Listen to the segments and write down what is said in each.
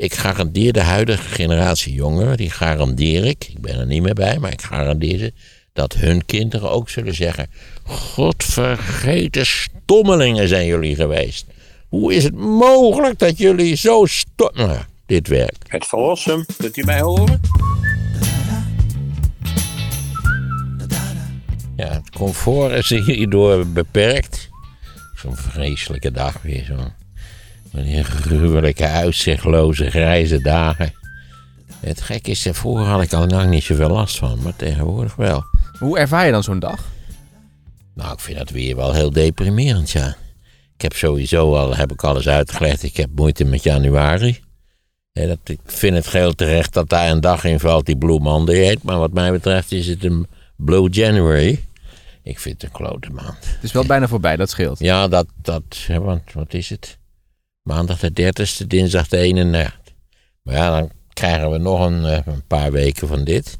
Ik garandeer de huidige generatie jongeren, die garandeer ik, ik ben er niet meer bij, maar ik garandeer ze, dat hun kinderen ook zullen zeggen: Godvergeten stommelingen zijn jullie geweest. Hoe is het mogelijk dat jullie zo stom. Nou, dit werkt. Het verlossen, kunt u mij horen? Ja, het comfort is hierdoor beperkt. Zo'n vreselijke dag weer, zo'n van die gruwelijke, uitzichtloze, grijze dagen. Het gek is, daarvoor had ik al lang niet zoveel last van, maar tegenwoordig wel. Hoe ervaar je dan zo'n dag? Nou, ik vind dat weer wel heel deprimerend, ja. Ik heb sowieso al, heb ik alles uitgelegd, ik heb moeite met januari. Ja, dat, ik vind het geheel terecht dat daar een dag in valt die Blue Monday heet. Maar wat mij betreft is het een Blue January. Ik vind het een klote maand. Het is wel bijna voorbij, dat scheelt. Ja, dat, dat want wat is het? Maandag de 30ste, dinsdag de 31. Maar ja, dan krijgen we nog een, eh, een paar weken van dit.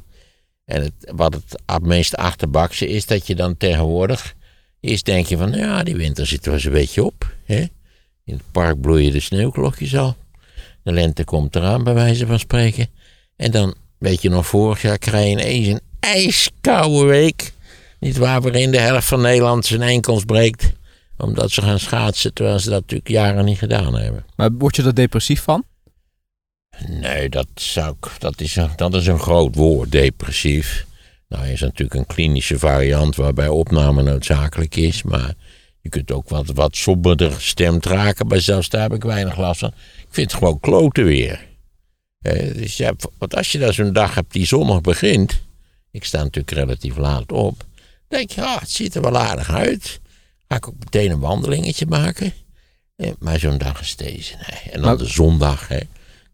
En het, wat het meest achterbakse is, dat je dan tegenwoordig eerst denk je van, ja, die winter zit er eens een beetje op. Hè? In het park bloeien de sneeuwklokjes al. De lente komt eraan, bij wijze van spreken. En dan, weet je nog, vorig jaar krijg je ineens een ijskoude week. Niet waar, waarin de helft van Nederland zijn enkels breekt. Omdat ze gaan schaatsen, terwijl ze dat natuurlijk jaren niet gedaan hebben. Maar word je er depressief van? Nee, dat, zou ik, dat, is een, dat is een groot woord, depressief. Nou is natuurlijk een klinische variant waarbij opname noodzakelijk is. Maar je kunt ook wat, wat somberder gestemd raken. Maar zelfs daar heb ik weinig last van. Ik vind het gewoon kloten weer. Eh, dus ja, want als je daar zo'n dag hebt die zonnig begint. Ik sta natuurlijk relatief laat op. denk je, ah, het ziet er wel aardig uit. Ga ik ook meteen een wandelingetje maken. Eh, maar zo'n dag is deze. Nee. En dan Maar- de zondag. Hè.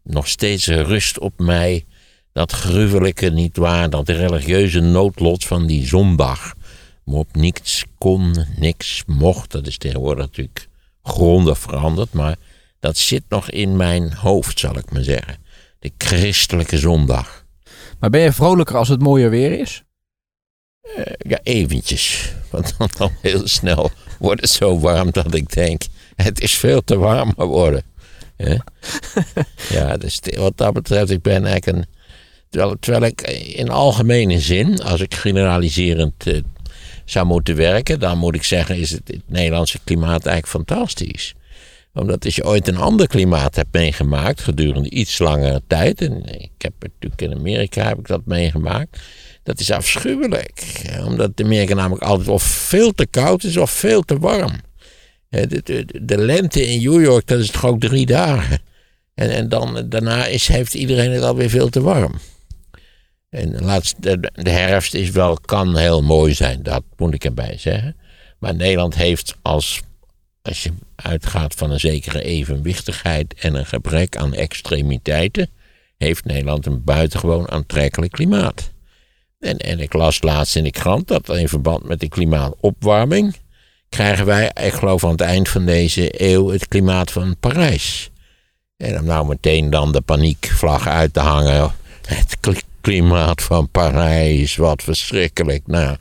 Nog steeds rust op mij. Dat gruwelijke, nietwaar. Dat religieuze noodlot van die zondag. Waarop niks kon, niks mocht. Dat is tegenwoordig natuurlijk grondig veranderd. Maar dat zit nog in mijn hoofd, zal ik maar zeggen. De christelijke zondag. Maar ben je vrolijker als het mooier weer is? Eh, ja, eventjes. Want dan, dan heel snel wordt het zo warm dat ik denk... het is veel te warm geworden. Ja, dus wat dat betreft, ik ben eigenlijk een... Terwijl, terwijl ik in algemene zin, als ik generaliserend eh, zou moeten werken... dan moet ik zeggen, is het, het Nederlandse klimaat eigenlijk fantastisch. Omdat als je ooit een ander klimaat hebt meegemaakt gedurende iets langere tijd... en ik heb natuurlijk in Amerika heb ik dat meegemaakt... Dat is afschuwelijk. Omdat Amerika namelijk altijd of veel te koud is of veel te warm. De, de, de lente in New York, dat is toch ook drie dagen. En, en dan, daarna is, heeft iedereen het alweer veel te warm. En laatst, de, de herfst is wel, kan heel mooi zijn, dat moet ik erbij zeggen. Maar Nederland heeft als, als je uitgaat van een zekere evenwichtigheid en een gebrek aan extremiteiten, heeft Nederland een buitengewoon aantrekkelijk klimaat. En, en ik las laatst in de krant dat in verband met de klimaatopwarming krijgen wij, ik geloof aan het eind van deze eeuw, het klimaat van Parijs. En om nou meteen dan de paniekvlag uit te hangen. Het kli- klimaat van Parijs, wat verschrikkelijk. Nou,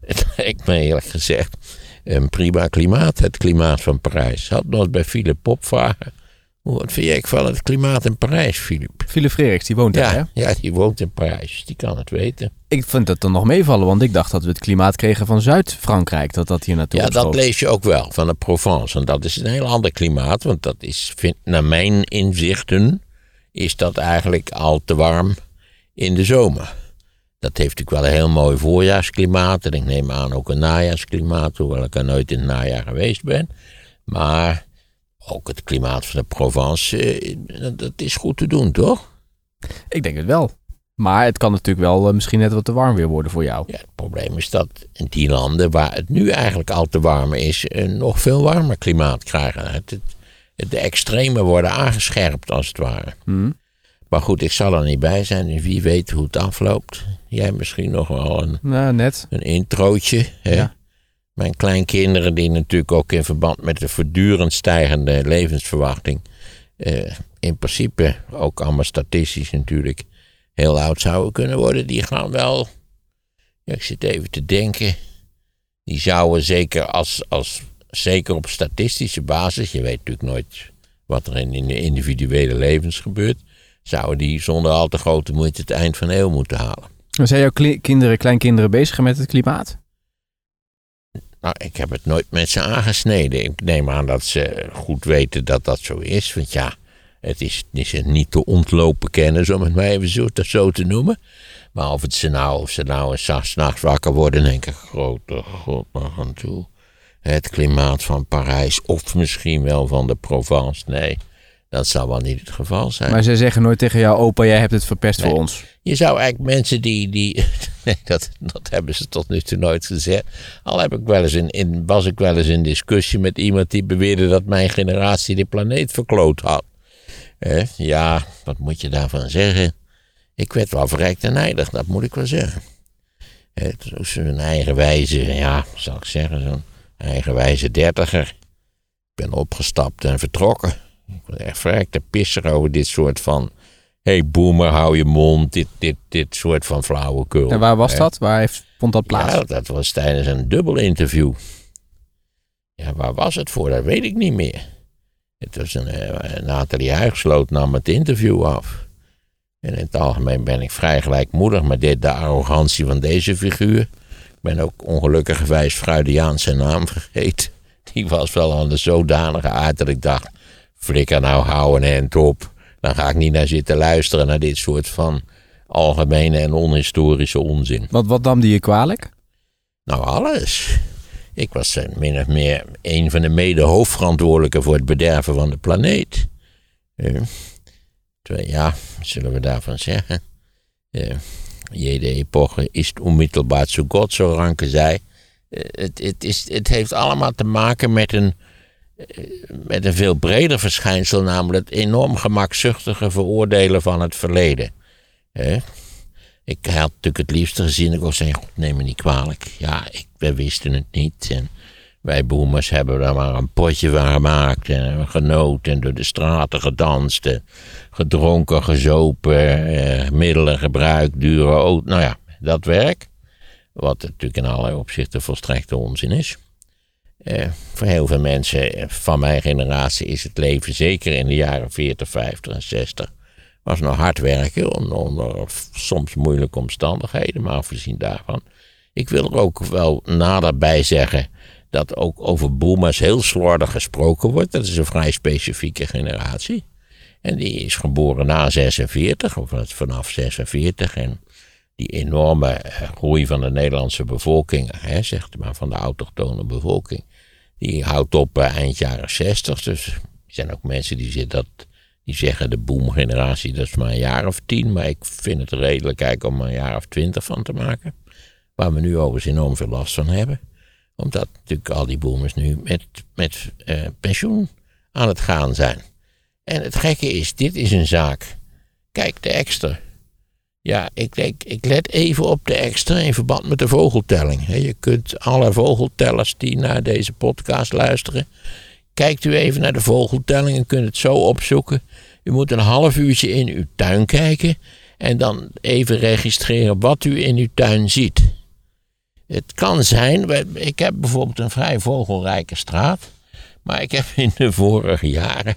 het lijkt me eerlijk gezegd een prima klimaat, het klimaat van Parijs. Had nog bij Philip Pop vragen. Wat vind jij van het klimaat in Parijs, Philip? Philip Frerichs, die woont daar, hè? Ja, die woont in Parijs, die kan het weten. Ik vind dat dan nog meevallen, want ik dacht dat we het klimaat kregen van Zuid-Frankrijk. Dat dat hier naartoe Ja, dat lees je ook wel van de Provence. En dat is een heel ander klimaat, want dat is, vind, naar mijn inzichten, is dat eigenlijk al te warm in de zomer. Dat heeft natuurlijk wel een heel mooi voorjaarsklimaat. En ik neem aan ook een najaarsklimaat, hoewel ik er nooit in het najaar geweest ben. Maar ook het klimaat van de Provence, eh, dat is goed te doen, toch? Ik denk het wel. Maar het kan natuurlijk wel eh, misschien net wat te warm weer worden voor jou. Ja, het probleem is dat in die landen waar het nu eigenlijk al te warm is, een nog veel warmer klimaat krijgen. Het, het- de extremen worden aangescherpt, als het ware. Hm? Maar goed, ik zal er niet bij zijn, dus wie weet hoe het afloopt. Jij misschien nog wel een, Nou, net. een introotje. Hè? Ja. Mijn kleinkinderen, die natuurlijk ook in verband met de voortdurend stijgende levensverwachting, eh, in principe ook allemaal statistisch natuurlijk, heel oud zouden kunnen worden, die gaan wel. Ja, ik zit even te denken. Die zouden zeker als, als zeker op statistische basis, je weet natuurlijk nooit wat er in, in de individuele levens gebeurt, zouden die zonder al te grote moeite het eind van de eeuw moeten halen. Zijn jouw kinderen, kleinkinderen bezig met het klimaat? Nou, ik heb het nooit met ze aangesneden. Ik neem aan dat ze goed weten dat dat zo is. Want ja, het is, is niet te ontlopen kennis, om het maar even zo te, zo te noemen. Maar of, het ze nou, of ze nou s'nachts wakker worden en denken: grote god, nog aan toe. Het klimaat van Parijs, of misschien wel van de Provence. Nee, dat zal wel niet het geval zijn. Maar ze zeggen nooit tegen jou, opa, jij hebt het verpest Nee. voor ons. Je zou eigenlijk mensen die. die nee, dat, dat hebben ze tot nu toe nooit gezegd. Al heb ik wel eens in, in, was ik wel eens in discussie met iemand die beweerde dat mijn generatie de planeet verkloot had. Eh, ja, wat moet je daarvan zeggen? Ik werd wel verrijkt en nijdig, dat moet ik wel zeggen. Eh, zo'n eigenwijze, ja, zal ik zeggen, zo'n eigenwijze dertiger. Ik ben opgestapt en vertrokken. Ik was echt verrijkt pisser over dit soort van Hé, hey, boomer, hou je mond. Dit, dit, dit soort van flauwekul. En waar was Hè? dat? Waar heeft, vond dat plaats? Ja, dat was tijdens een dubbel interview. Ja, waar was het voor? Dat weet ik niet meer. Het was een, eh, Nathalie Huigsloot nam het interview af. En in het algemeen ben ik vrij gelijkmoedig met dit, de arrogantie van deze figuur. Ik ben ook ongelukkigerwijs Freudiaans zijn naam vergeten. Die was wel aan de zodanige aard dat ik dacht... flikker nou, hou een hand op. Dan ga ik niet naar zitten luisteren naar dit soort van algemene en onhistorische onzin. Wat, wat nam die je kwalijk? Nou, alles. Ik was eh, min of meer een van de mede-hoofdverantwoordelijken voor het bederven van de planeet. Eh, ja, zullen we daarvan zeggen? Eh, jede epoche is onmittelbaar zu God, zo Ranke zei. Het, het, is, het heeft allemaal te maken met een, met een veel breder verschijnsel, namelijk het enorm gemakzuchtige veroordelen van het verleden. Ik had natuurlijk het liefste gezien, ik wou zeggen, neem me niet kwalijk. Ja, ik, wij wisten het niet. En wij boomers hebben er maar een potje van gemaakt. En genoten en door de straten gedanst. en gedronken, gezopen, eh, middelen gebruikt, dure auto. Nou ja, dat werk. Wat natuurlijk in allerlei opzichten volstrekte onzin is. Eh, voor heel veel mensen van mijn generatie is het leven, zeker in de jaren 40, 50 en 60, was nog hard werken onder, soms moeilijke omstandigheden, maar afgezien daarvan. Ik wil er ook wel nader bij zeggen dat ook over boomers heel slordig gesproken wordt. Dat is een vrij specifieke generatie. En die is geboren na 46, of vanaf 46. En die enorme eh, groei van de Nederlandse bevolking, hè, zegt maar van de autochtone bevolking, die houdt op eh, eind jaren 60. Dus er zijn ook mensen die, dat, die zeggen de boomgeneratie, dat is maar een jaar of tien. Maar ik vind het redelijk eigenlijk om er een jaar of twintig van te maken. Waar we nu overigens enorm veel last van hebben. Omdat natuurlijk al die boomers nu met, met eh, pensioen aan het gaan zijn. En het gekke is, dit is een zaak. Kijk, de extra. Ja, ik, ik let even op de extra in verband met de vogeltelling. Je kunt alle vogeltellers die naar deze podcast luisteren. Kijkt u even naar de vogeltelling en kunt het zo opzoeken. U moet een half uurtje in uw tuin kijken. En dan even registreren wat u in uw tuin ziet. Het kan zijn, ik heb bijvoorbeeld een vrij vogelrijke straat. Maar ik heb in de vorige jaren,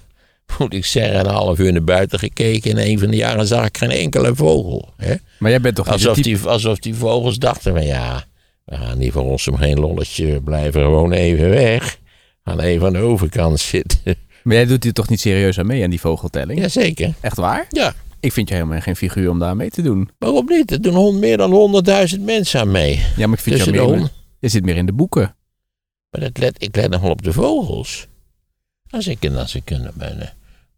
moet ik zeggen, een half uur naar buiten gekeken. En een van de jaren zag ik geen enkele vogel. Hè? Maar jij bent toch Alsof, die, alsof die vogels dachten van ja, we gaan niet voor ons om geen lolletje, we blijven gewoon even weg. Gaan even aan de overkant zitten. Maar jij doet hier toch niet serieus aan mee aan die vogeltelling? Jazeker. Echt waar? Ja, Ik vind je helemaal geen figuur om daar mee te doen. waarom niet? Er doen meer dan honderdduizend mensen aan mee. Ja, maar ik vind Tussen je de meer... Je zit meer in de boeken. Maar dat let, ik let nog wel op de vogels. Als ik, als ik een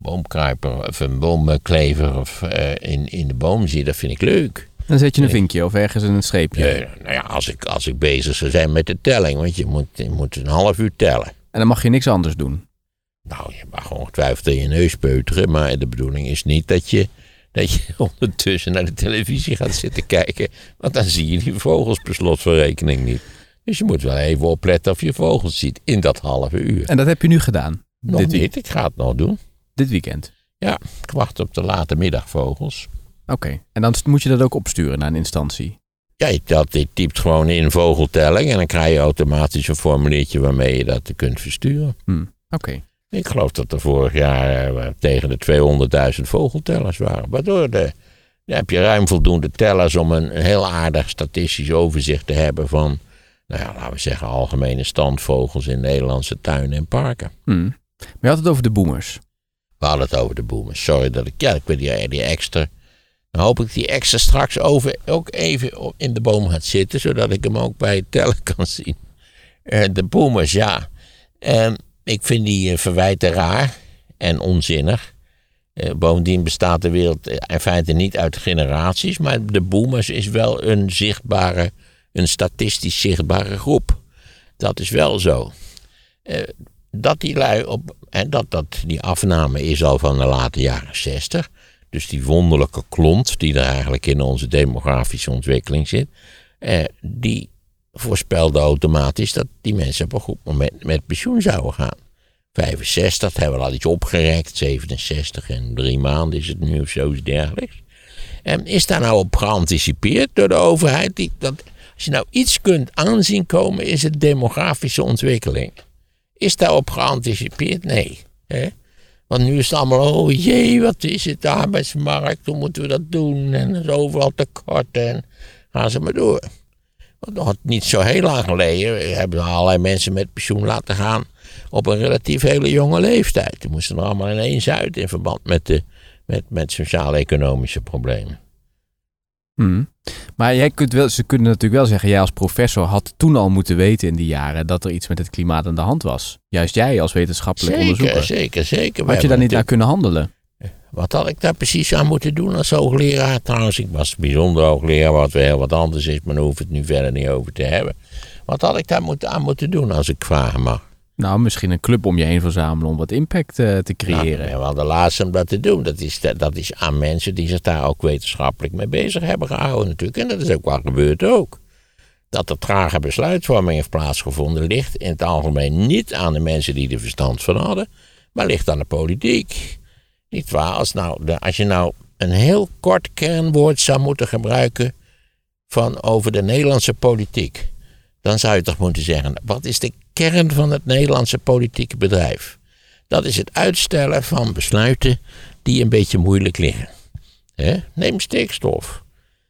boomkruiper of een boomklever of, eh, in, in de boom zie, dat vind ik leuk. Dan zet je een Nee. vinkje of ergens een streepje. Eh, nou ja, als ik, als ik bezig zou zijn met de telling, want je moet, je moet een half uur tellen. En dan mag je niks anders doen. Nou, je mag ongetwijfeld in je neus peuteren, maar de bedoeling is niet dat je, dat je ondertussen naar de televisie gaat zitten kijken. Want dan zie je die vogels per slot van rekening niet. Dus je moet wel even opletten of je vogels ziet in dat halve uur. En dat heb je nu gedaan. Nog dit, niet, ik ga het nog doen. Dit weekend. Ja, ik wacht op de late middagvogels. Oké. En dan moet je dat ook opsturen naar een instantie. Ja, je, dat, je typt gewoon in vogeltelling en dan krijg je automatisch een formuliertje waarmee je dat kunt versturen. Hm. Oké. Ik geloof dat er vorig jaar eh, tegen de 200.000 vogeltellers waren. Waardoor de, dan heb je ruim voldoende tellers om een, heel aardig statistisch overzicht te hebben van, nou ja, laten we zeggen, algemene standvogels in Nederlandse tuinen en parken. Hm. Maar je had het over de boomers. We hadden het over de boomers. Sorry dat ik, ja, ik weet die, die extra. Dan hoop ik die extra straks over, ook even in de boom gaat zitten, zodat ik hem ook bij het tellen kan zien. Eh, de boomers, ja. Ehm, ik vind die eh, verwijten raar en onzinnig. Eh, bovendien bestaat de wereld in feite niet uit generaties, maar de boomers is wel een zichtbare, een statistisch zichtbare groep. Dat is wel zo. Dat die lui op, en dat, dat die afname is al van de late jaren 60. Dus die wonderlijke klont die er eigenlijk in onze demografische ontwikkeling zit, eh, die voorspelde automatisch dat die mensen op een goed moment met pensioen zouden gaan. 65, dat hebben we al iets opgerekt. 67 en drie maanden is het nu of zoiets dergelijks. En is daar nou op geanticipeerd door de overheid? Die, dat, als je nou iets kunt aanzien komen, is het demografische ontwikkeling. Is daarop geanticipeerd? Nee. Hè? Want nu is het allemaal, oh jee, wat is het, de arbeidsmarkt, hoe moeten we dat doen? En er is overal tekort en gaan ze maar door. Want nog niet zo heel lang geleden hebben we allerlei mensen met pensioen laten gaan op een relatief hele jonge leeftijd. Die moesten er allemaal ineens uit in verband met, de, met, met sociaal-economische problemen. Hm. Maar jij kunt wel, ze kunnen natuurlijk wel zeggen, jij als professor had toen al moeten weten in die jaren dat er iets met het klimaat aan de hand was. Juist jij als wetenschappelijk Zeker, onderzoeker. zeker, zeker. Had je daar niet naar kunnen handelen? Wat had ik daar precies aan moeten doen als hoogleraar? Trouwens, ik was bijzonder hoogleraar, wat weer heel wat anders is, maar daar hoef ik het nu verder niet over te hebben. Wat had ik daar moet, aan moeten doen als ik vragen mag? Nou, misschien een club om je heen verzamelen om wat impact eh, te creëren. Nou, we hadden laatst om dat te doen. Dat is, dat is aan mensen die zich daar ook wetenschappelijk mee bezig hebben gehouden natuurlijk. En dat is ook wel gebeurd ook. Dat er trage besluitvorming heeft plaatsgevonden ligt in het algemeen niet aan de mensen die er verstand van hadden, maar ligt aan de politiek. Niet waar? Als, nou, de, als je nou een heel kort kernwoord zou moeten gebruiken van over de Nederlandse politiek, dan zou je toch moeten zeggen: wat is de kern van het Nederlandse politieke bedrijf? Dat is het uitstellen van besluiten die een beetje moeilijk liggen. Neem stikstof.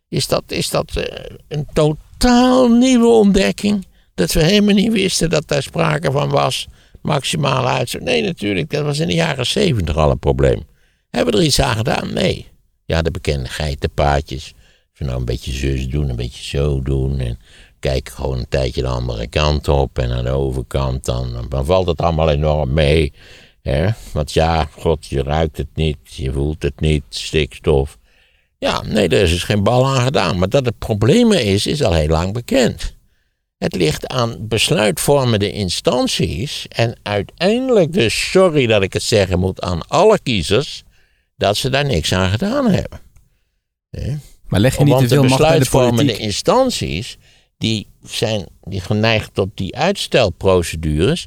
Is dat, is dat eh, een totaal nieuwe ontdekking? Dat we helemaal niet wisten dat daar sprake van was. Maximale uitstoot. Nee, natuurlijk, dat was in de jaren zeventig al een probleem. Hebben we er iets aan gedaan? Nee. Ja, de bekende geitenpaadjes. Als we nou een beetje zus doen, een beetje zo doen. En kijk gewoon een tijdje de andere kant op. En aan de overkant dan, dan valt het allemaal enorm mee. Hè? Want ja, god, je ruikt het niet, je voelt het niet, stikstof. Ja, nee, er is dus geen bal aan gedaan. Maar dat het probleem is, is al heel lang bekend. Het ligt aan besluitvormende instanties en uiteindelijk dus, sorry dat ik het zeggen moet, aan alle kiezers, dat ze daar niks aan gedaan hebben. Maar leg je niet te Want de veel macht bij de besluitvormende instanties, die zijn die geneigd tot die uitstelprocedures,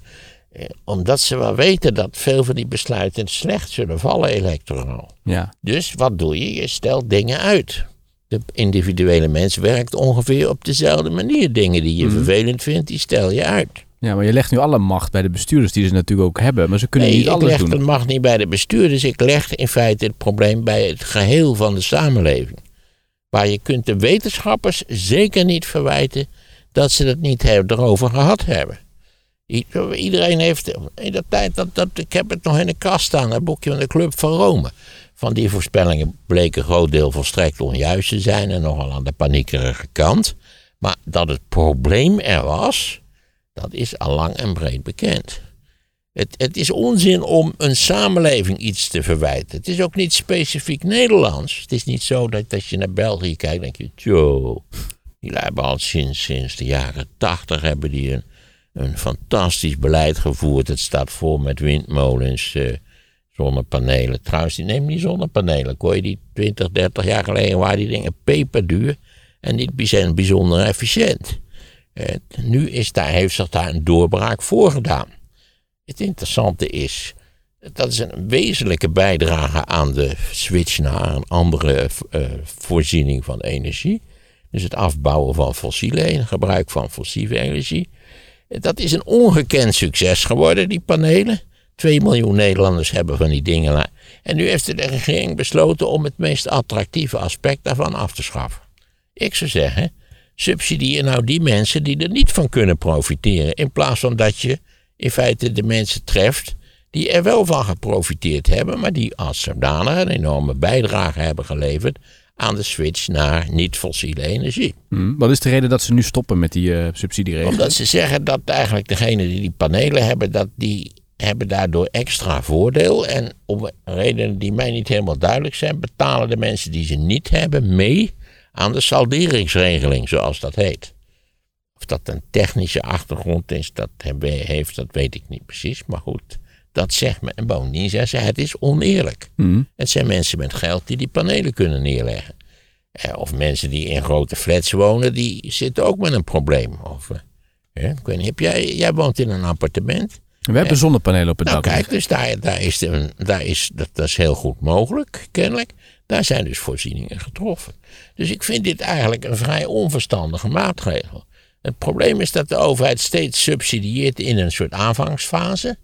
eh, omdat ze wel weten dat veel van die besluiten slecht zullen vallen electoraal. Ja. Dus wat doe je? Je stelt dingen uit. De individuele mens werkt ongeveer op dezelfde manier. Dingen die je Mhm. vervelend vindt, die stel je uit. ja, maar je legt nu alle macht bij de bestuurders die ze natuurlijk ook hebben. Maar ze kunnen Nee, niet ik alles leg doen. de macht niet bij de bestuurders. Ik leg in feite het probleem bij het geheel van de samenleving. Maar je kunt de wetenschappers zeker niet verwijten dat ze het niet erover gehad hebben. Iedereen heeft, in de tijd dat, dat, ik heb het nog in de kast staan, dat boekje van de Club van Rome. Van die voorspellingen bleek een groot deel volstrekt onjuist te zijn en nogal aan de paniekerige kant. Maar dat het probleem er was, dat is al lang en breed bekend. Het, het is onzin om een samenleving iets te verwijten. Het is ook niet specifiek Nederlands. Het is niet zo dat als je naar België kijkt, denk je, tjo, die hebben al sinds, sinds de jaren tachtig hebben die een, een fantastisch beleid gevoerd. Het staat vol met windmolens, eh, zonnepanelen. Trouwens, die neem die zonnepanelen. Kon je die 20, 30 jaar geleden waren die dingen peperduur en niet bijzonder, efficiënt. Nu is daar, heeft zich daar een doorbraak voor gedaan. Het interessante is, dat is een wezenlijke bijdrage aan de switch naar een andere eh, voorziening van energie. Dus het afbouwen van fossiele en gebruik van fossiele energie. Dat is een ongekend succes geworden, die panelen. 2 miljoen Nederlanders hebben van die dingen. En nu heeft de regering besloten om het meest attractieve aspect daarvan af te schaffen. Ik zou zeggen, subsidieer nou die mensen die er niet van kunnen profiteren. In plaats van dat je in feite de mensen treft die er wel van geprofiteerd hebben, maar die als zodanig een enorme bijdrage hebben geleverd aan de switch naar niet-fossiele energie. Hm. Wat is de reden dat ze nu stoppen met die eh subsidieregeling? Omdat ze zeggen dat eigenlijk degenen die die panelen hebben, dat die hebben daardoor extra voordeel. En om redenen die mij niet helemaal duidelijk zijn, betalen de mensen die ze niet hebben mee aan de salderingsregeling, zoals dat heet. Of dat een technische achtergrond is, dat heeft, dat weet ik niet precies. Maar goed, dat zegt men. En bovendien zeggen ze, het is oneerlijk. Hm. Het zijn mensen met geld die die panelen kunnen neerleggen. Eh, Of mensen die in grote flats wonen, die zitten ook met een probleem. Of, eh, hè, ik weet niet, heb jij, jij woont in een appartement. We hebben zonnepanelen op het Nou dak. kijk, dus daar, daar is, de, daar is dat, dat is heel goed mogelijk, kennelijk. Daar zijn dus voorzieningen getroffen. Dus ik vind dit eigenlijk een vrij onverstandige maatregel. Het probleem is dat de overheid steeds subsidieert in een soort aanvangsfase.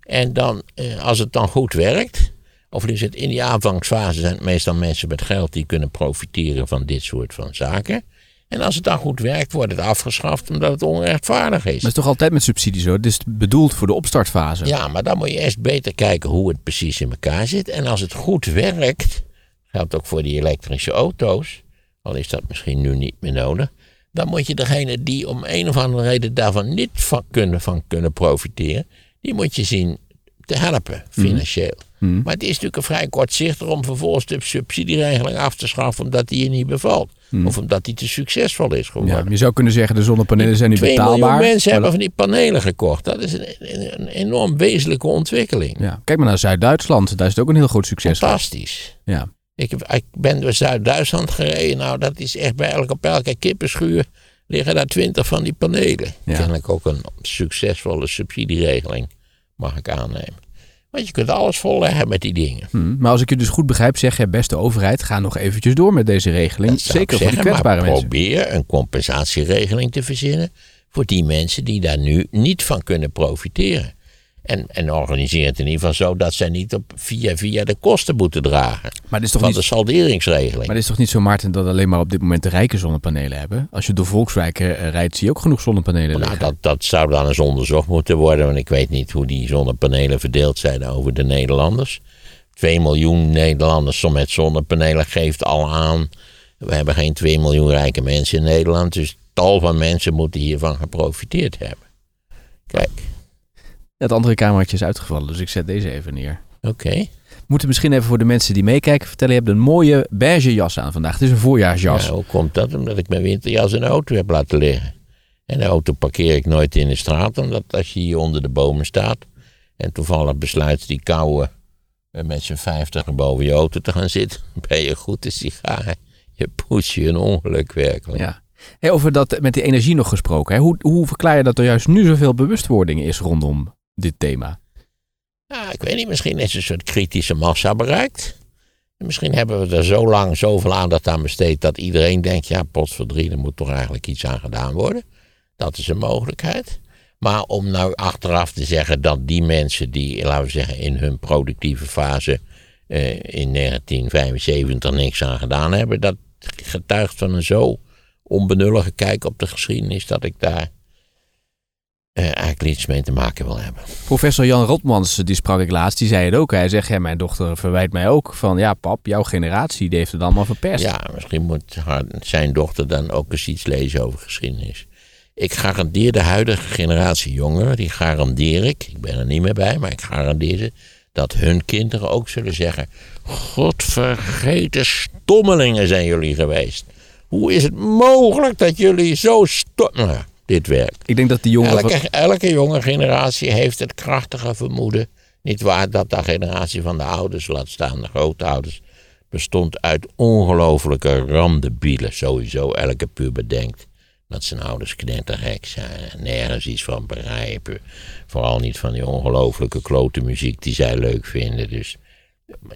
En dan, eh, als het dan goed werkt, of is het in die aanvangsfase zijn het meestal mensen met geld die kunnen profiteren van dit soort van zaken. En als het dan goed werkt, wordt het afgeschaft omdat het onrechtvaardig is. Het is toch altijd met subsidie zo? Het is bedoeld voor de opstartfase. Ja, maar dan moet je eerst beter kijken hoe het precies in elkaar zit. En als het goed werkt, geldt ook voor die elektrische auto's, al is dat misschien nu niet meer nodig, dan moet je degene die om een of andere reden daarvan niet van kunnen, van kunnen profiteren, die moet je zien te helpen financieel. Maar het is natuurlijk een vrij kortzichtig om vervolgens de subsidieregeling af te schaffen omdat die je niet bevalt. Of omdat die te succesvol is geworden. Ja, je zou kunnen zeggen, de zonnepanelen zijn nu 2 betaalbaar. miljoen mensen maar hebben van die panelen gekocht. Dat is een, een, een enorm wezenlijke ontwikkeling. Ja, kijk maar naar Zuid-Duitsland. Daar is het ook een heel groot succes. Fantastisch. Ja. Ik, ik ben door Zuid-Duitsland gereden. Nou, dat is echt bij elke, op elke kippenschuur liggen daar twintig van die panelen. Ja. Kennelijk ook een succesvolle subsidieregeling, mag ik aannemen. Want je kunt alles volleggen met die dingen. Hm, Maar als ik je dus goed begrijp, zeg je, beste overheid, ga nog eventjes door met deze regeling. Zeker ik voor de zeggen, kwetsbare maar mensen. probeer een compensatieregeling te verzinnen voor die mensen die daar nu niet van kunnen profiteren. En, en organiseer het in ieder geval zo dat zij niet op via via de kosten moeten dragen Maar is toch van niet de salderingsregeling. Maar het is toch niet zo, Maarten, dat alleen maar op dit moment de rijken zonnepanelen hebben? Als je door volkswijken eh, rijdt, zie je ook genoeg zonnepanelen Nou, liggen. dat, dat zou dan eens onderzocht moeten worden, want ik weet niet hoe die zonnepanelen verdeeld zijn over de Nederlanders. 2 miljoen Nederlanders met zonnepanelen geeft al aan. We hebben geen 2 miljoen rijke mensen in Nederland, dus tal van mensen moeten hiervan geprofiteerd hebben. Kijk, Het andere kamertje is uitgevallen, dus ik zet deze even neer. oké. We moeten misschien even voor de mensen die meekijken vertellen. Je hebt een mooie beige jas aan vandaag. Het is een voorjaarsjas. Ja, hoe komt dat? Omdat ik mijn winterjas in de auto heb laten liggen. En de auto parkeer ik nooit in de straat, omdat als je hier onder de bomen staat en toevallig besluit die koude eh, met z'n vijftig boven je auto te gaan zitten, ben je goed de sigaar. Je poets je een ongeluk werkelijk. Ja. Hey, over dat met die energie nog gesproken. Hè? Hoe, hoe verklaar je dat er juist nu zoveel bewustwording is rondom dit thema? Ja, ik weet niet, misschien is een soort kritische massa bereikt. En misschien hebben we er zo lang zoveel aandacht aan besteed dat iedereen denkt, ja, potverdrie, er moet toch eigenlijk iets aan gedaan worden. Dat is een mogelijkheid. Maar om nou achteraf te zeggen dat die mensen die, laten we zeggen, in hun productieve fase eh, in 1975 niks aan gedaan hebben, dat getuigt van een zo onbenullige kijk op de geschiedenis dat ik daar eigenlijk niets mee te maken wil hebben. Professor Jan Rotmans, die sprak ik laatst, die zei het ook. Hij zegt, ja, mijn dochter verwijt mij ook van, ja pap, jouw generatie die heeft het allemaal verpest. Ja, misschien moet haar, zijn dochter dan ook eens iets lezen over geschiedenis. Ik garandeer de huidige generatie jongeren, die garandeer ik, ik ben er niet meer bij, maar ik garandeer ze, dat hun kinderen ook zullen zeggen: Godvergeten stommelingen zijn jullie geweest. Hoe is het mogelijk dat jullie zo stom. Dit werkt. Ik denk dat die jongeren... van- Elke, elke jonge generatie heeft het krachtige vermoeden, niet waar, dat de generatie van de ouders, laat staan de grootouders, bestond uit ongelofelijke randebielen. Sowieso elke puber denkt dat zijn ouders knettergek zijn en nergens iets van begrijpen. Vooral niet van die ongelofelijke klote muziek die zij leuk vinden. Dus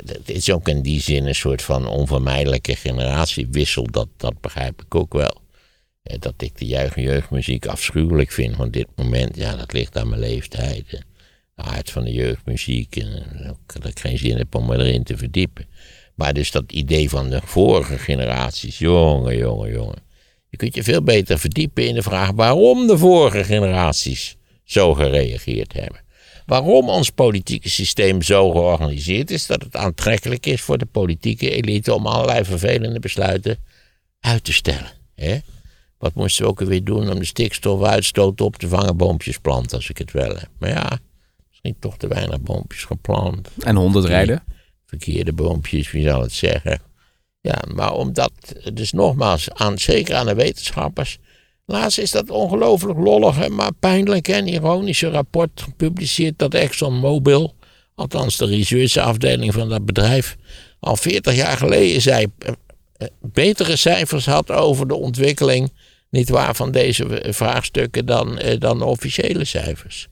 het is ook in die zin een soort van onvermijdelijke generatiewissel, dat, dat begrijp ik ook wel. Eh, Dat ik de juich- jeugdmuziek afschuwelijk vind van dit moment, ja, dat ligt aan mijn leeftijd. eh. de aard van de jeugdmuziek. En dat ik geen zin heb om me erin te verdiepen. Maar dus dat idee van de vorige generaties, jongen, jongen, jongen. Je kunt je veel beter verdiepen in de vraag waarom de vorige generaties zo gereageerd hebben. Waarom ons politieke systeem zo georganiseerd is dat het aantrekkelijk is voor de politieke elite om allerlei vervelende besluiten uit te stellen. Hè? Wat moesten we ook weer doen om de stikstofuitstoot op te vangen? Boompjes planten, als ik het wel heb. Maar ja, misschien toch te weinig boompjes geplant. En honderd rijden? Verkeerde boompjes, wie zal het zeggen? Ja, maar omdat, dus nogmaals, aan, zeker aan de wetenschappers. Laatst is dat ongelooflijk lollige, maar pijnlijke en ironische rapport gepubliceerd dat ExxonMobil, althans de researchafdeling van dat bedrijf, al 40 jaar geleden zei, eh, eh, betere cijfers had over de ontwikkeling, niet waar, van deze vraagstukken dan, eh, dan de officiële cijfers.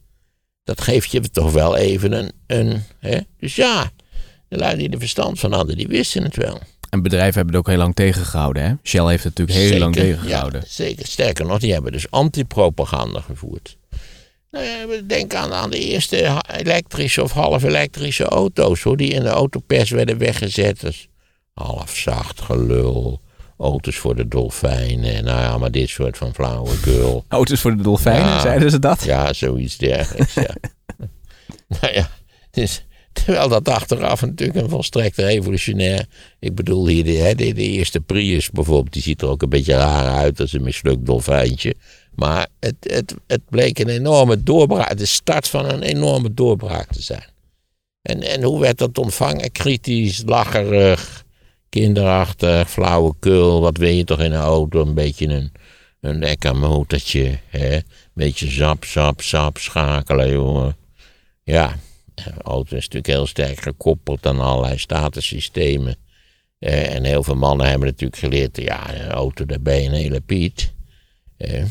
Dat geeft je toch wel even een. een hè? Dus ja, de lui die er verstand van hadden, die wisten het wel. En bedrijven hebben het ook heel lang tegengehouden. Hè? Shell heeft het natuurlijk heel lang tegengehouden. Ja, zeker. Sterker nog, die hebben dus antipropaganda gevoerd. Nou ja, denk aan, aan de eerste elektrische of half elektrische auto's, hoor, die in de autopers werden weggezet. Dus half zacht gelul. Auto's voor de dolfijnen. Nou ja, maar dit soort van flauwekul. Auto's voor de dolfijnen, zeiden ze dat? Ja, zoiets dergelijks, ja. nou ja, dus Terwijl dat achteraf natuurlijk een volstrekt revolutionair. Ik bedoel, hier de, de, de, eerste Prius bijvoorbeeld, die ziet er ook een beetje raar uit als een mislukt dolfijntje. Maar het, het, het bleek een enorme doorbraak, de start van een enorme doorbraak te zijn. En, en hoe werd dat ontvangen? Kritisch, lacherig, kinderachtig, flauwekul. Wat wil je toch in een auto? Een beetje een, een lekker motortje. Hè? Beetje zap, zap, zap schakelen, jongen. Ja, de auto is natuurlijk heel sterk gekoppeld aan allerlei statussystemen. Eh, en heel veel mannen hebben natuurlijk geleerd, ja, een auto, daar ben je een hele piet. Eh,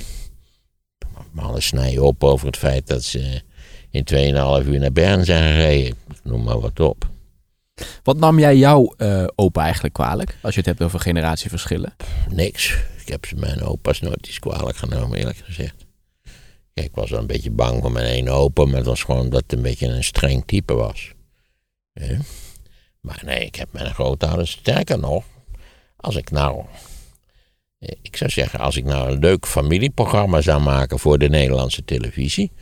mannen snijden op over het feit dat ze in 2,5 uur naar Bern zijn gereden. Noem maar wat op. Wat nam jij jouw uh, opa eigenlijk kwalijk, als je het hebt over generatieverschillen? Niks. Ik heb mijn opa's nooit iets kwalijk genomen, eerlijk gezegd. Kijk, ik was wel een beetje bang voor mijn ene opa, maar het was gewoon dat het een beetje een streng type was. Maar nee, ik heb mijn grootouders sterker nog. Als ik nou. Ik zou zeggen, als ik nou een leuk familieprogramma zou maken voor de Nederlandse televisie.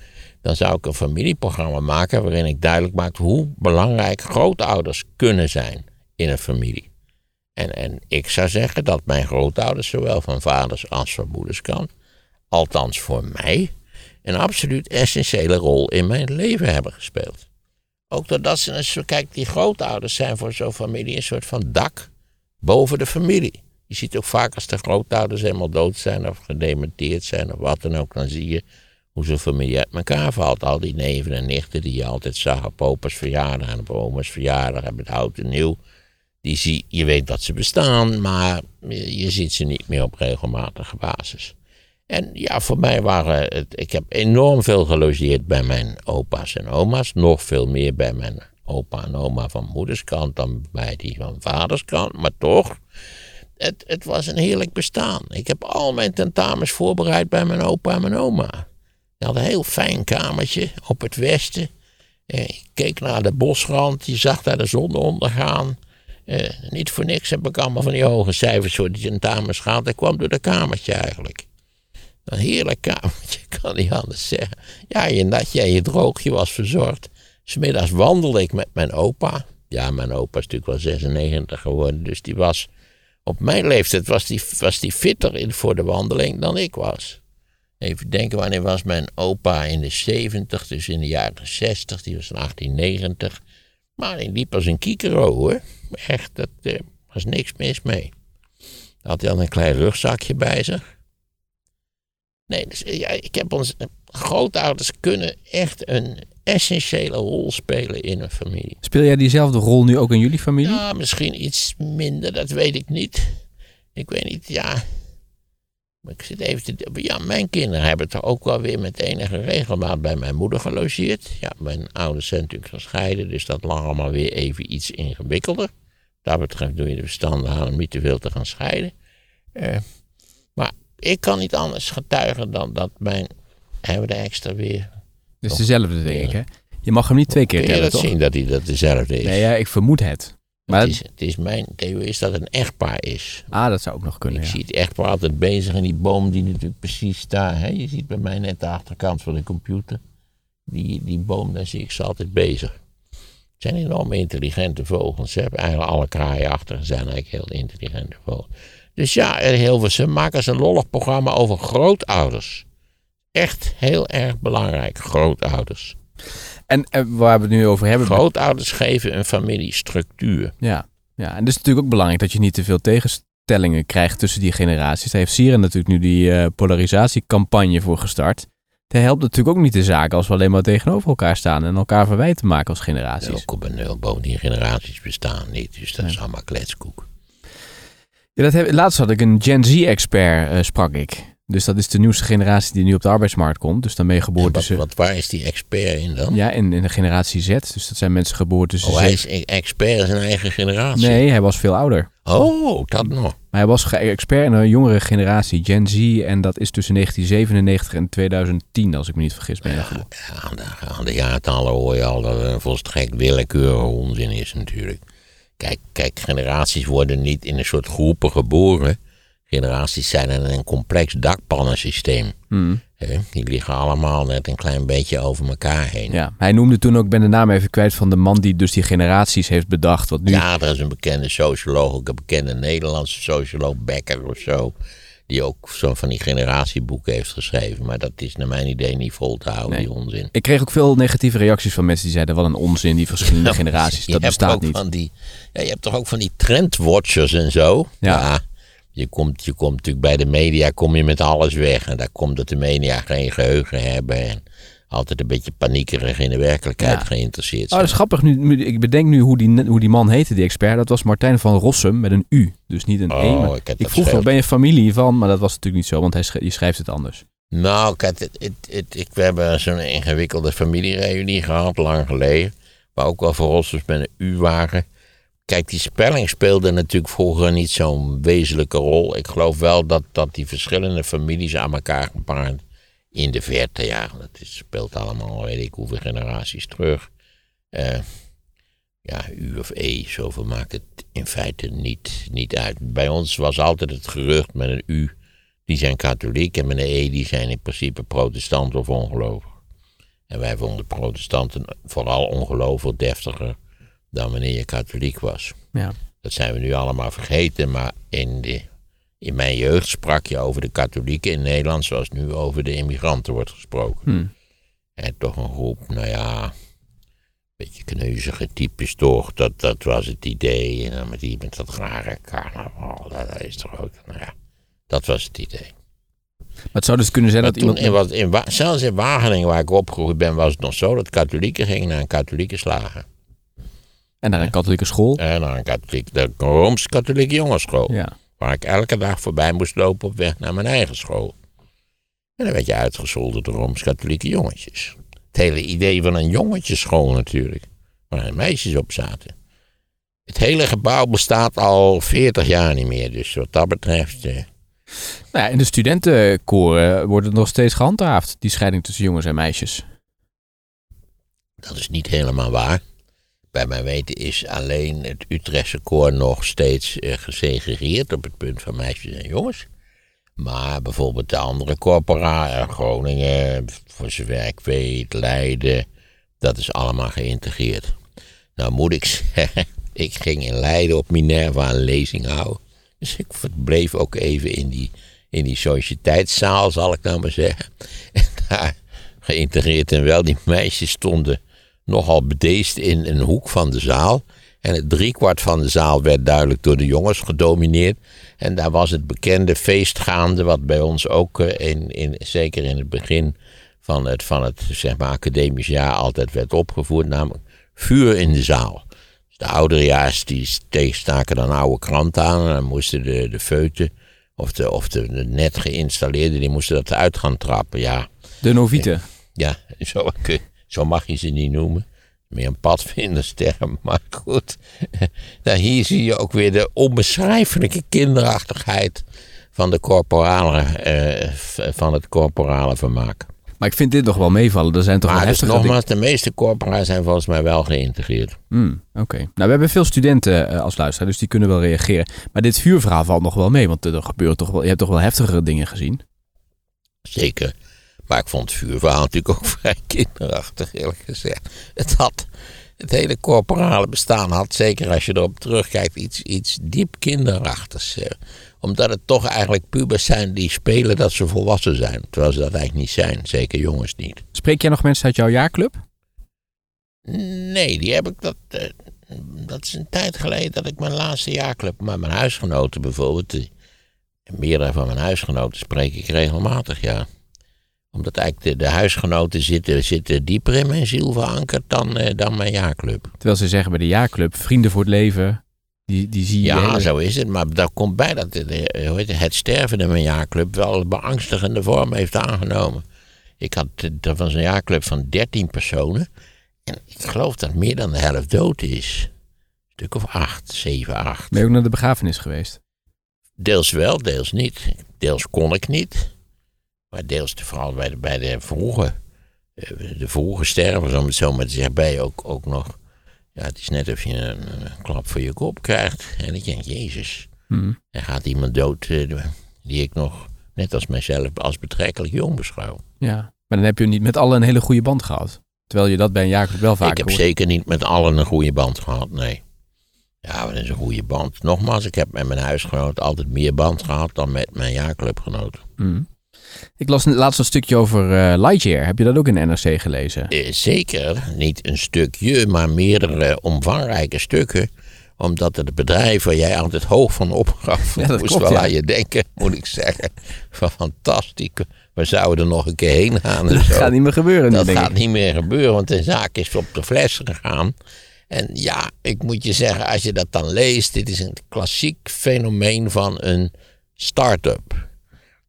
Dan zou ik een familieprogramma maken waarin ik duidelijk maak hoe belangrijk grootouders kunnen zijn in een familie. En, en ik zou zeggen dat mijn grootouders, zowel van vaders als van moeders kant, althans voor mij, een absoluut essentiële rol in mijn leven hebben gespeeld. Ook doordat ze kijk, die grootouders zijn voor zo'n familie een soort van dak boven de familie. Je ziet ook vaak als de grootouders helemaal dood zijn of gedementeerd zijn of wat dan ook, dan zie je hoe zo'n familie uit elkaar valt. Al die neven en nichten die je altijd zag op opa's verjaardag en op oma's verjaardag en met hout en nieuw. Die zie, je weet dat ze bestaan, maar je ziet ze niet meer op regelmatige basis. En ja, voor mij waren het. Ik heb enorm veel gelogeerd bij mijn opa's en oma's. Nog veel meer bij mijn opa en oma van moederskant dan bij die van vaderskant. Maar toch, het, het was een heerlijk bestaan. Ik heb al mijn tentamens voorbereid bij mijn opa en mijn oma. Die hadden een heel fijn kamertje op het westen. Eh, ik keek naar de bosrand, je zag daar de zon ondergaan. Eh, niet voor niks heb ik allemaal van die hoge cijfers voor die tentamens gehad. Ik kwam door dat kamertje eigenlijk. Een heerlijk kamertje, kan niet anders zeggen. Ja, je natje en je droogje was verzorgd. Smiddags wandelde ik met mijn opa. Ja, mijn opa is natuurlijk wel 96 geworden, dus die was... Op mijn leeftijd was die, was die fitter in, voor de wandeling dan ik was. Even denken, wanneer was mijn opa in de 70, dus in de jaren 60, die was in 1890. Maar hij liep als een kiekero hoor. Echt, dat eh, was niks mis mee. Had hij al een klein rugzakje bij zich. Nee, dus, ja, ik heb ons. Grootouders kunnen echt een essentiële rol spelen in een familie. Speel jij diezelfde rol nu ook in jullie familie? Ja, misschien iets minder, dat weet ik niet. Ik weet niet, ja. Maar ik zit even te. Ja, mijn kinderen hebben toch ook wel weer met enige regelmaat bij mijn moeder gelogeerd. Ja, mijn ouders zijn natuurlijk gescheiden, dus dat lag allemaal weer even iets ingewikkelder. Dat betreft doe je de verstanden aan om niet te veel te gaan scheiden. Uh, ik kan niet anders getuigen dan dat mijn. Hebben we de extra weer. Dus dezelfde, denk ik, hè? Je mag hem niet twee keer tellen, toch? zien dat hij dat dezelfde is? Nee, ja, ik vermoed het. Maar het, is, het is mijn theorie is dat het een echtpaar is. ah, dat zou ook nog kunnen, Ik ja. zie het echtpaar altijd bezig in die boom die natuurlijk precies daar... Hè? Je ziet bij mij net de achterkant van de computer. Die, die boom, daar zie ik ze altijd bezig. Het zijn enorm intelligente vogels. Ze hebben eigenlijk alle kraaien achter. Ze zijn eigenlijk heel intelligente vogels. Dus ja, in Hilversum maken ze een lollig programma over grootouders. Echt heel erg belangrijk, grootouders. En eh, waar we het nu over hebben... Grootouders geven een familie structuur. Ja, ja, en het is natuurlijk ook belangrijk dat je niet te veel tegenstellingen krijgt tussen die generaties. Daar heeft Sieren natuurlijk nu die eh, polarisatiecampagne voor gestart. Het helpt natuurlijk ook niet de zaak als we alleen maar tegenover elkaar staan en elkaar verwijten maken als generaties. Ook op een nul, bovendien generaties bestaan niet. Dus dat is allemaal kletskoek. Ja, dat heb, laatst had ik een Gen Z-expert, eh, sprak ik. Dus dat is de nieuwste generatie die nu op de arbeidsmarkt komt. Dus daarmee geboren En wat, tussen... wat, waar is die expert in dan? Ja, in, in de generatie Z. Dus dat zijn mensen geboren tussen... Oh, hij is e- expert in zijn eigen generatie. Nee, hij was veel ouder. Oh, dat nog. Maar hij was expert in een jongere generatie, Gen Z. En dat is tussen 1997 en 2010, als ik me niet vergis. Ben je geboren. Ja, aan, de, aan de jaartallen hoor je al dat het een volstrekt willekeurige onzin is natuurlijk. Kijk, kijk, generaties worden niet in een soort groepen geboren. Generaties zijn in een complex dakpannensysteem. Hmm. Die liggen allemaal net een klein beetje over elkaar heen. Ja, hij noemde toen ook, ik ben de naam even kwijt, van de man die dus die generaties heeft bedacht. Wat nu... Ja, er is een bekende socioloog, ook een bekende Nederlandse socioloog, Becker of zo. Die ook zo'n van die generatieboeken heeft geschreven. Maar dat is naar mijn idee niet vol te houden, Nee. die onzin. Ik kreeg ook veel negatieve reacties van mensen die zeiden, wat een onzin, die verschillende generaties. Je Dat hebt bestaat niet. Van die, ja, je hebt toch ook van die trendwatchers en zo. Ja. Je, komt, je komt natuurlijk bij de media kom je met alles weg. En daar komt dat de media geen geheugen hebben. En altijd een beetje paniekerig in de werkelijkheid Ja. geïnteresseerd Oh, zijn. dat is grappig. Nu, ik bedenk nu hoe die, hoe die man heette, die expert. Dat was Martijn van Rossum met een U. Dus niet een Oh, E. Maar ik ik vroeg scheelt. ben je familie van? Maar dat was natuurlijk niet zo, want hij je schrijft het anders. Nou, kijk, het, het, het- ik, we hebben zo'n ingewikkelde familiereunie gehad, lang geleden. Waar ook wel verrossers met een U waren. Kijk, die spelling speelde natuurlijk vroeger niet zo'n wezenlijke rol. Ik geloof wel dat, dat die verschillende families aan elkaar gepaard in de verte, ja, dat is, speelt allemaal, weet ik hoeveel generaties terug. Eh, ja, U of E, zoveel maakt het in feite niet, niet uit. Bij ons was altijd het gerucht met een U, die zijn katholiek, en met een E, die zijn in principe protestant of ongelovig. En wij vonden protestanten vooral ongelovig deftiger dan wanneer je katholiek was. Ja. Dat zijn we nu allemaal vergeten, maar in, de, in mijn jeugd sprak je over de katholieken in Nederland zoals nu over de immigranten wordt gesproken. Hmm. En toch een groep, nou ja, een beetje kneuzige types toch, dat, dat was het idee. En dan met die met dat rare carnaval, dat is toch ook, nou ja, dat was het idee. Maar het zou dus kunnen zijn Maar dat toen, iemand... in, wat, in, zelfs in Wageningen, waar ik opgegroeid ben, was het nog zo dat katholieken gingen naar een katholieke slager. En naar een katholieke school. En naar een katholiek, de Rooms-Katholieke jongensschool. Ja. Waar ik elke dag voorbij moest lopen op weg naar mijn eigen school. En dan werd je uitgescholden door Rooms-Katholieke jongetjes. Het hele idee van een jongetjesschool natuurlijk. Waar meisjes op zaten. Het hele gebouw bestaat al 40 jaar niet meer. Dus wat dat betreft. Eh, Nou ja, in de studentenkoren wordt het nog steeds gehandhaafd, die scheiding tussen jongens en meisjes. dat is niet helemaal waar. Bij mijn weten is alleen het Utrechtse koor nog steeds eh, gesegregeerd op het punt van meisjes en jongens. Maar bijvoorbeeld de andere corpora, eh, Groningen, voor zover ik weet, Leiden, dat is allemaal geïntegreerd. Nou moet ik zeggen, ik ging in Leiden op Minerva een lezing houden. Dus ik verbleef ook even in die, in die sociëteitszaal, zal ik nou maar zeggen. En daar geïntegreerd en wel, die meisjes stonden nogal bedeesd in een hoek van de zaal. En het driekwart van de zaal werd duidelijk door de jongens gedomineerd. En daar was het bekende feest gaande, wat bij ons ook, eh, in, in, zeker in het begin van het, van het zeg maar, academisch jaar, altijd werd opgevoerd. Namelijk vuur in de zaal. Dus de ouderejaars die staken dan oude kranten aan. En dan moesten de, de feuten, of de, of de, de net geïnstalleerden, die moesten dat uit gaan trappen. Ja, De novieten. ja, zo, kun- zo mag je ze niet noemen. Meer een padvindersterm, maar goed. Nou, hier zie je ook weer de onbeschrijfelijke kinderachtigheid van, de corporale, eh, van het corporale vermaak. Maar ik vind dit nog wel meevallen. Er zijn toch Maar wel dus nogmaals, de meeste corpora zijn volgens mij wel geïntegreerd. Hmm, Oké. Nou, we hebben veel studenten eh, als luisteraar, dus die kunnen wel reageren. Maar dit vuurverhaal valt nog wel mee, want er gebeuren toch wel, je hebt toch wel heftigere dingen gezien. Zeker. Maar ik vond het vuurverhaal natuurlijk ook vrij kinderachtig, eerlijk gezegd. Het had, het hele corporale bestaan had, zeker als je erop terugkijkt, iets, iets diep kinderachtigs. eh. Omdat het toch eigenlijk pubers zijn die spelen dat ze volwassen zijn. Terwijl ze dat eigenlijk niet zijn. Zeker jongens niet. Spreek jij nog mensen uit jouw jaarclub? Nee, die heb ik dat. eh, dat is een tijd geleden dat ik mijn laatste jaarclub met mijn huisgenoten bijvoorbeeld. Die, meerdere van mijn huisgenoten spreek ik regelmatig, ja. Omdat eigenlijk de, de huisgenoten zitten, zitten dieper in mijn ziel verankerd dan, eh, dan mijn jaarclub. Terwijl ze zeggen bij de jaarclub, vrienden voor het leven, die, die zie je... Ja, hele- zo is het. Maar daar komt bij dat het, het sterven in mijn jaarclub wel een beangstigende vorm heeft aangenomen. Ik had er van zo'n jaarclub van 13 personen. En ik geloof dat meer dan de helft dood is. Een stuk of acht, zeven, acht. Ben je ook naar de begrafenis geweest? Deels wel, deels niet. Deels kon ik niet. Maar deels vooral bij de, bij de vroege, eh, de vroege stervers, om het zo maar te zeggen, je ook, ook nog. Ja, het is net of je een, een klap voor je kop krijgt. En ik denk, Jezus, Hmm. er gaat iemand dood eh, die ik nog, net als mijzelf, als betrekkelijk jong beschouw. Ja. Maar dan heb je niet met allen een hele goede band gehad. Terwijl je dat bij een jaarclub wel vaak ik heb hoort. zeker niet met allen een goede band gehad, nee. Ja, dat is een goede band. Nogmaals, ik heb met mijn huisgenoot altijd meer band gehad dan met mijn jaarclubgenoten. Hmm. Ik las laatst een stukje over eh, Lightyear. Heb je dat ook in NRC gelezen? Eh, Zeker, niet een stukje, maar meerdere omvangrijke stukken. Omdat het bedrijf waar jij altijd hoog van opgaf, Ja, moest klopt, wel ja. aan je denken, moet ik zeggen. Van fantastisch, we zouden er nog een keer heen gaan. en Dat zo. gaat niet meer gebeuren Dat gaat niet meer gebeuren, want de zaak is op de fles gegaan. En ja, ik moet je zeggen, als je dat dan leest, dit is een klassiek fenomeen van een start-up.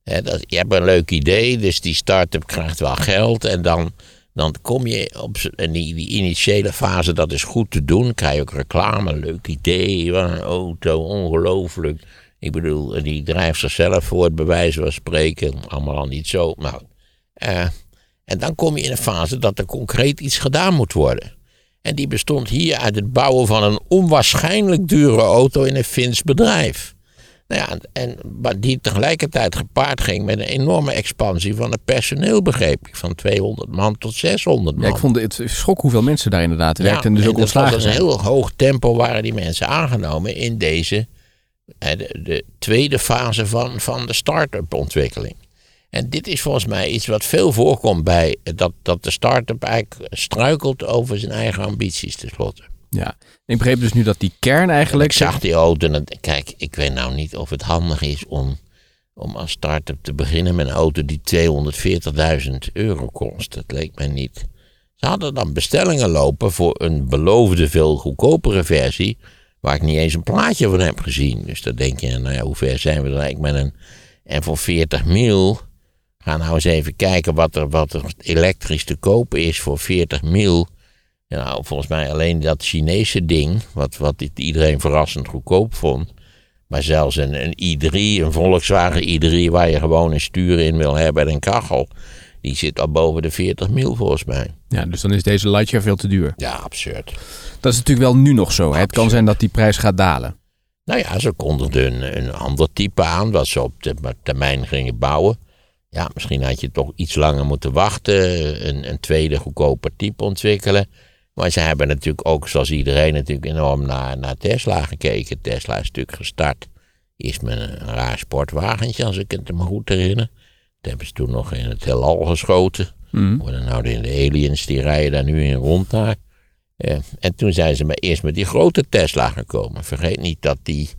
Dat, je hebt een leuk idee, dus die start-up krijgt wel geld. En dan, dan kom je op en die, initiële fase, dat is goed te doen. krijg je ook reclame, leuk idee, wat een auto, ongelooflijk. Ik bedoel, die drijft zichzelf voort, bij wijze van spreken. Allemaal al niet zo. Nou, en dan kom je in een fase dat er concreet iets gedaan moet worden. En die bestond hier uit het bouwen van een onwaarschijnlijk dure auto in een Fins bedrijf. Nou ja, en, maar die tegelijkertijd gepaard ging met een enorme expansie van het personeel, begreep ik. Van 200 man tot 600 man. Ja, ik vond het schok hoeveel mensen daar inderdaad werkten en dus ook dat was ontslagen een heel hoog tempo waren die mensen aangenomen in deze de, de tweede fase van, van de start-up ontwikkeling. En dit is volgens mij iets wat veel voorkomt bij dat, dat de start-up eigenlijk struikelt over zijn eigen ambities tenslotte. Ja. Ik begreep dus nu dat die kern En eigenlijk... ik zag die auto en kijk, ik weet nou niet of het handig is om, om als start-up te beginnen met een auto die 240.000 euro kost. Dat leek mij niet. Ze hadden dan bestellingen lopen voor een beloofde veel goedkopere versie, waar ik niet eens een plaatje van heb gezien. Dus dan denk je, nou ja, hoe ver zijn we er eigenlijk met een... En voor 40 mil, ga nou eens even kijken wat er, wat er elektrisch te kopen is voor 40 mil. Nou, volgens mij alleen dat Chinese ding, wat, wat iedereen verrassend goedkoop vond. Maar zelfs een, een i3, een Volkswagen i3, waar je gewoon een stuur in wil hebben en een kachel. Die zit al boven de 40 mil volgens mij. Ja, dus dan is deze Lightyear veel te duur. Ja, absurd. Dat is natuurlijk wel nu nog zo. Hè? Het kan zijn dat die prijs gaat dalen. Nou ja, ze kondigden een, een ander type aan, wat ze op de termijn gingen bouwen. Ja, misschien had je toch iets langer moeten wachten, een, een tweede goedkoper type ontwikkelen. Maar ze hebben natuurlijk ook, zoals iedereen, natuurlijk enorm naar, naar Tesla gekeken. Tesla is natuurlijk gestart. Eerst met een raar sportwagentje, als ik het me goed herinner. Dat hebben ze toen nog in het heelal geschoten. Mhm. Worden nou de, de aliens, die rijden daar nu in rond daar. Eh, en toen zijn ze maar eerst met die grote Tesla gekomen. Vergeet niet dat die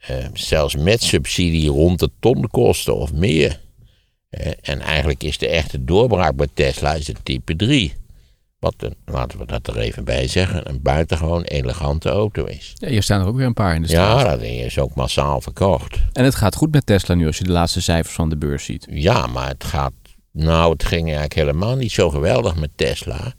eh, zelfs met subsidie rond de ton kosten of meer. Eh, en eigenlijk is de echte doorbraak bij Tesla is het type 3. Wat, een, laten we dat er even bij zeggen, een buitengewoon elegante auto is. Ja, hier staan er ook weer een paar in de Ja, straat. dat ding is ook massaal verkocht. En het gaat goed met Tesla nu als je de laatste cijfers van de beurs ziet. Ja, maar het gaat. Nou, het ging eigenlijk helemaal niet zo geweldig met Tesla.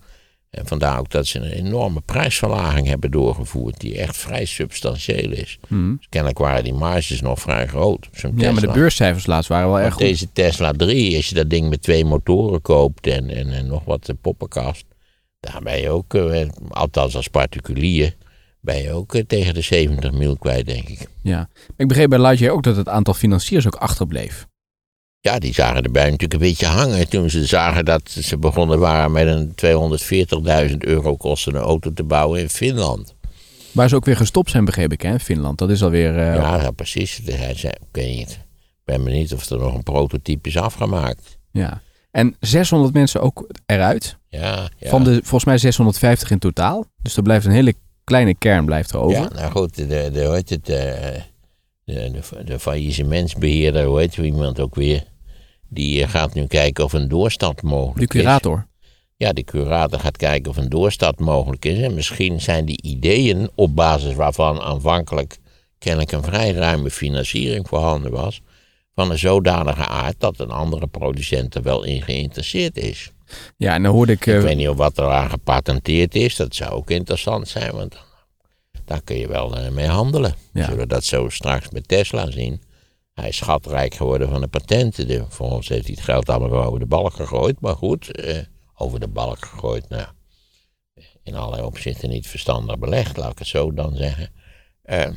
En vandaar ook dat ze een enorme prijsverlaging hebben doorgevoerd, die echt vrij substantieel is. Mhm. Dus kennelijk waren die marges nog vrij groot. Ja, maar de Tesla. beurscijfers laatst waren wel erg goed. deze Tesla 3, als je dat ding met twee motoren koopt en, en, en nog wat poppenkast, daar ben je ook, eh, althans als particulier, ben je ook eh, tegen de 70 mil kwijt, denk ik. Ja. Maar ik begreep bij Lightyear ook dat het aantal financiers ook achterbleef. Ja, die zagen erbij natuurlijk een beetje hangen toen ze zagen dat ze begonnen waren met een 240.000 euro kostende auto te bouwen in Finland. Waar ze ook weer gestopt zijn, begreep ik, hè, in Finland. Dat is alweer... eh, Ja, ja precies. Hij zei, ik niet, ben benieuwd of er nog een prototype is afgemaakt. ja. En 600 mensen ook eruit. Ja, ja. Van de volgens mij 650 in totaal. Dus er blijft een hele kleine kern blijft er over. Ja, nou goed, de, de, hoe heet het, eh, de, de, de faillissementsbeheerder, hoe heet iemand ook weer, die eh, gaat nu kijken of een doorstart mogelijk De curator. is. Ja, de curator gaat kijken of een doorstart mogelijk is. En misschien zijn die ideeën op basis waarvan aanvankelijk kennelijk een vrij ruime financiering voorhanden was, van een zodanige aard dat een andere producent er wel in geïnteresseerd is. Ja, en dan hoorde ik... eh, Ik weet niet of wat er aan gepatenteerd is. Dat zou ook interessant zijn, want daar kun je wel eh, mee handelen. Ja. Zullen we dat zo straks met Tesla zien? Hij is schatrijk geworden van de patenten. De, volgens heeft hij het geld allemaal over de balk gegooid. Maar goed, eh, over de balk gegooid. Nou, in allerlei opzichten niet verstandig belegd, laat ik het zo dan zeggen. Eh,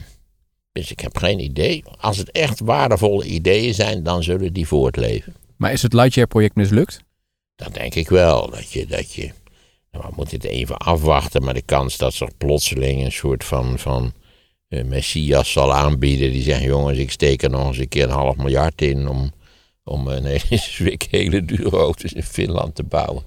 dus ik heb geen idee. Als het echt waardevolle ideeën zijn, dan zullen die voortleven. maar is het Lightyear-project mislukt? Dat denk ik wel. Dat je, dat je, nou, we moeten het even afwachten, maar de kans dat ze plotseling een soort van, van eh, messias zal aanbieden. Die zegt, jongens, ik steek er nog eens een keer een half miljard in om, om een hele, hele dure auto's in Finland te bouwen.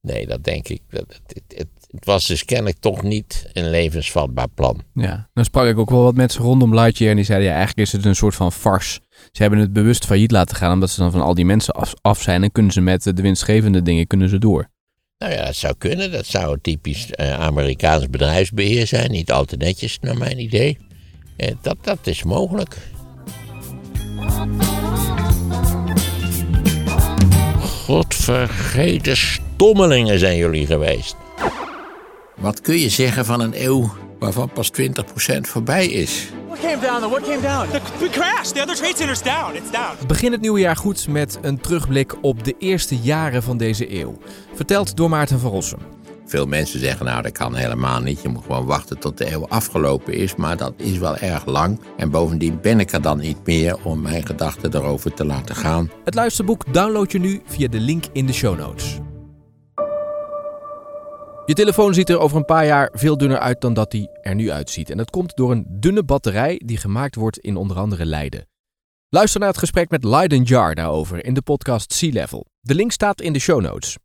Nee, dat denk ik. Dat, het, het, het, was dus kennelijk toch niet een levensvatbaar plan. Ja. Dan sprak ik ook wel wat mensen rondom Lightyear en die zeiden ja, eigenlijk is het een soort van farce. Ze hebben het bewust failliet laten gaan omdat ze dan van al die mensen af, af zijn en kunnen ze met de winstgevende dingen kunnen ze door. Nou ja, dat zou kunnen. Dat zou een typisch eh, Amerikaans bedrijfsbeheer zijn. Niet al te netjes, naar mijn idee. Eh, dat, dat is mogelijk. Godvergeten stommelingen zijn jullie geweest. Wat kun je zeggen van een eeuw waarvan pas 20% voorbij is? What came down? though? What came down? The, we crashed. The other trade center's down. It's down. Begin het nieuwe jaar goed met een terugblik op de eerste jaren van deze eeuw. Verteld door Maarten van Rossum. Veel mensen zeggen, nou dat kan helemaal niet. Je moet gewoon wachten tot de eeuw afgelopen is. Maar dat is wel erg lang. En bovendien ben ik er dan niet meer om mijn gedachten erover te laten gaan. Het luisterboek download je nu via de link in de show notes. Je telefoon ziet er over een paar jaar veel dunner uit dan dat hij er nu uitziet. En dat komt door een dunne batterij die gemaakt wordt in onder andere Leiden. Luister naar het gesprek met Leiden Jar daarover in de podcast Sea Level. De link staat in de show notes.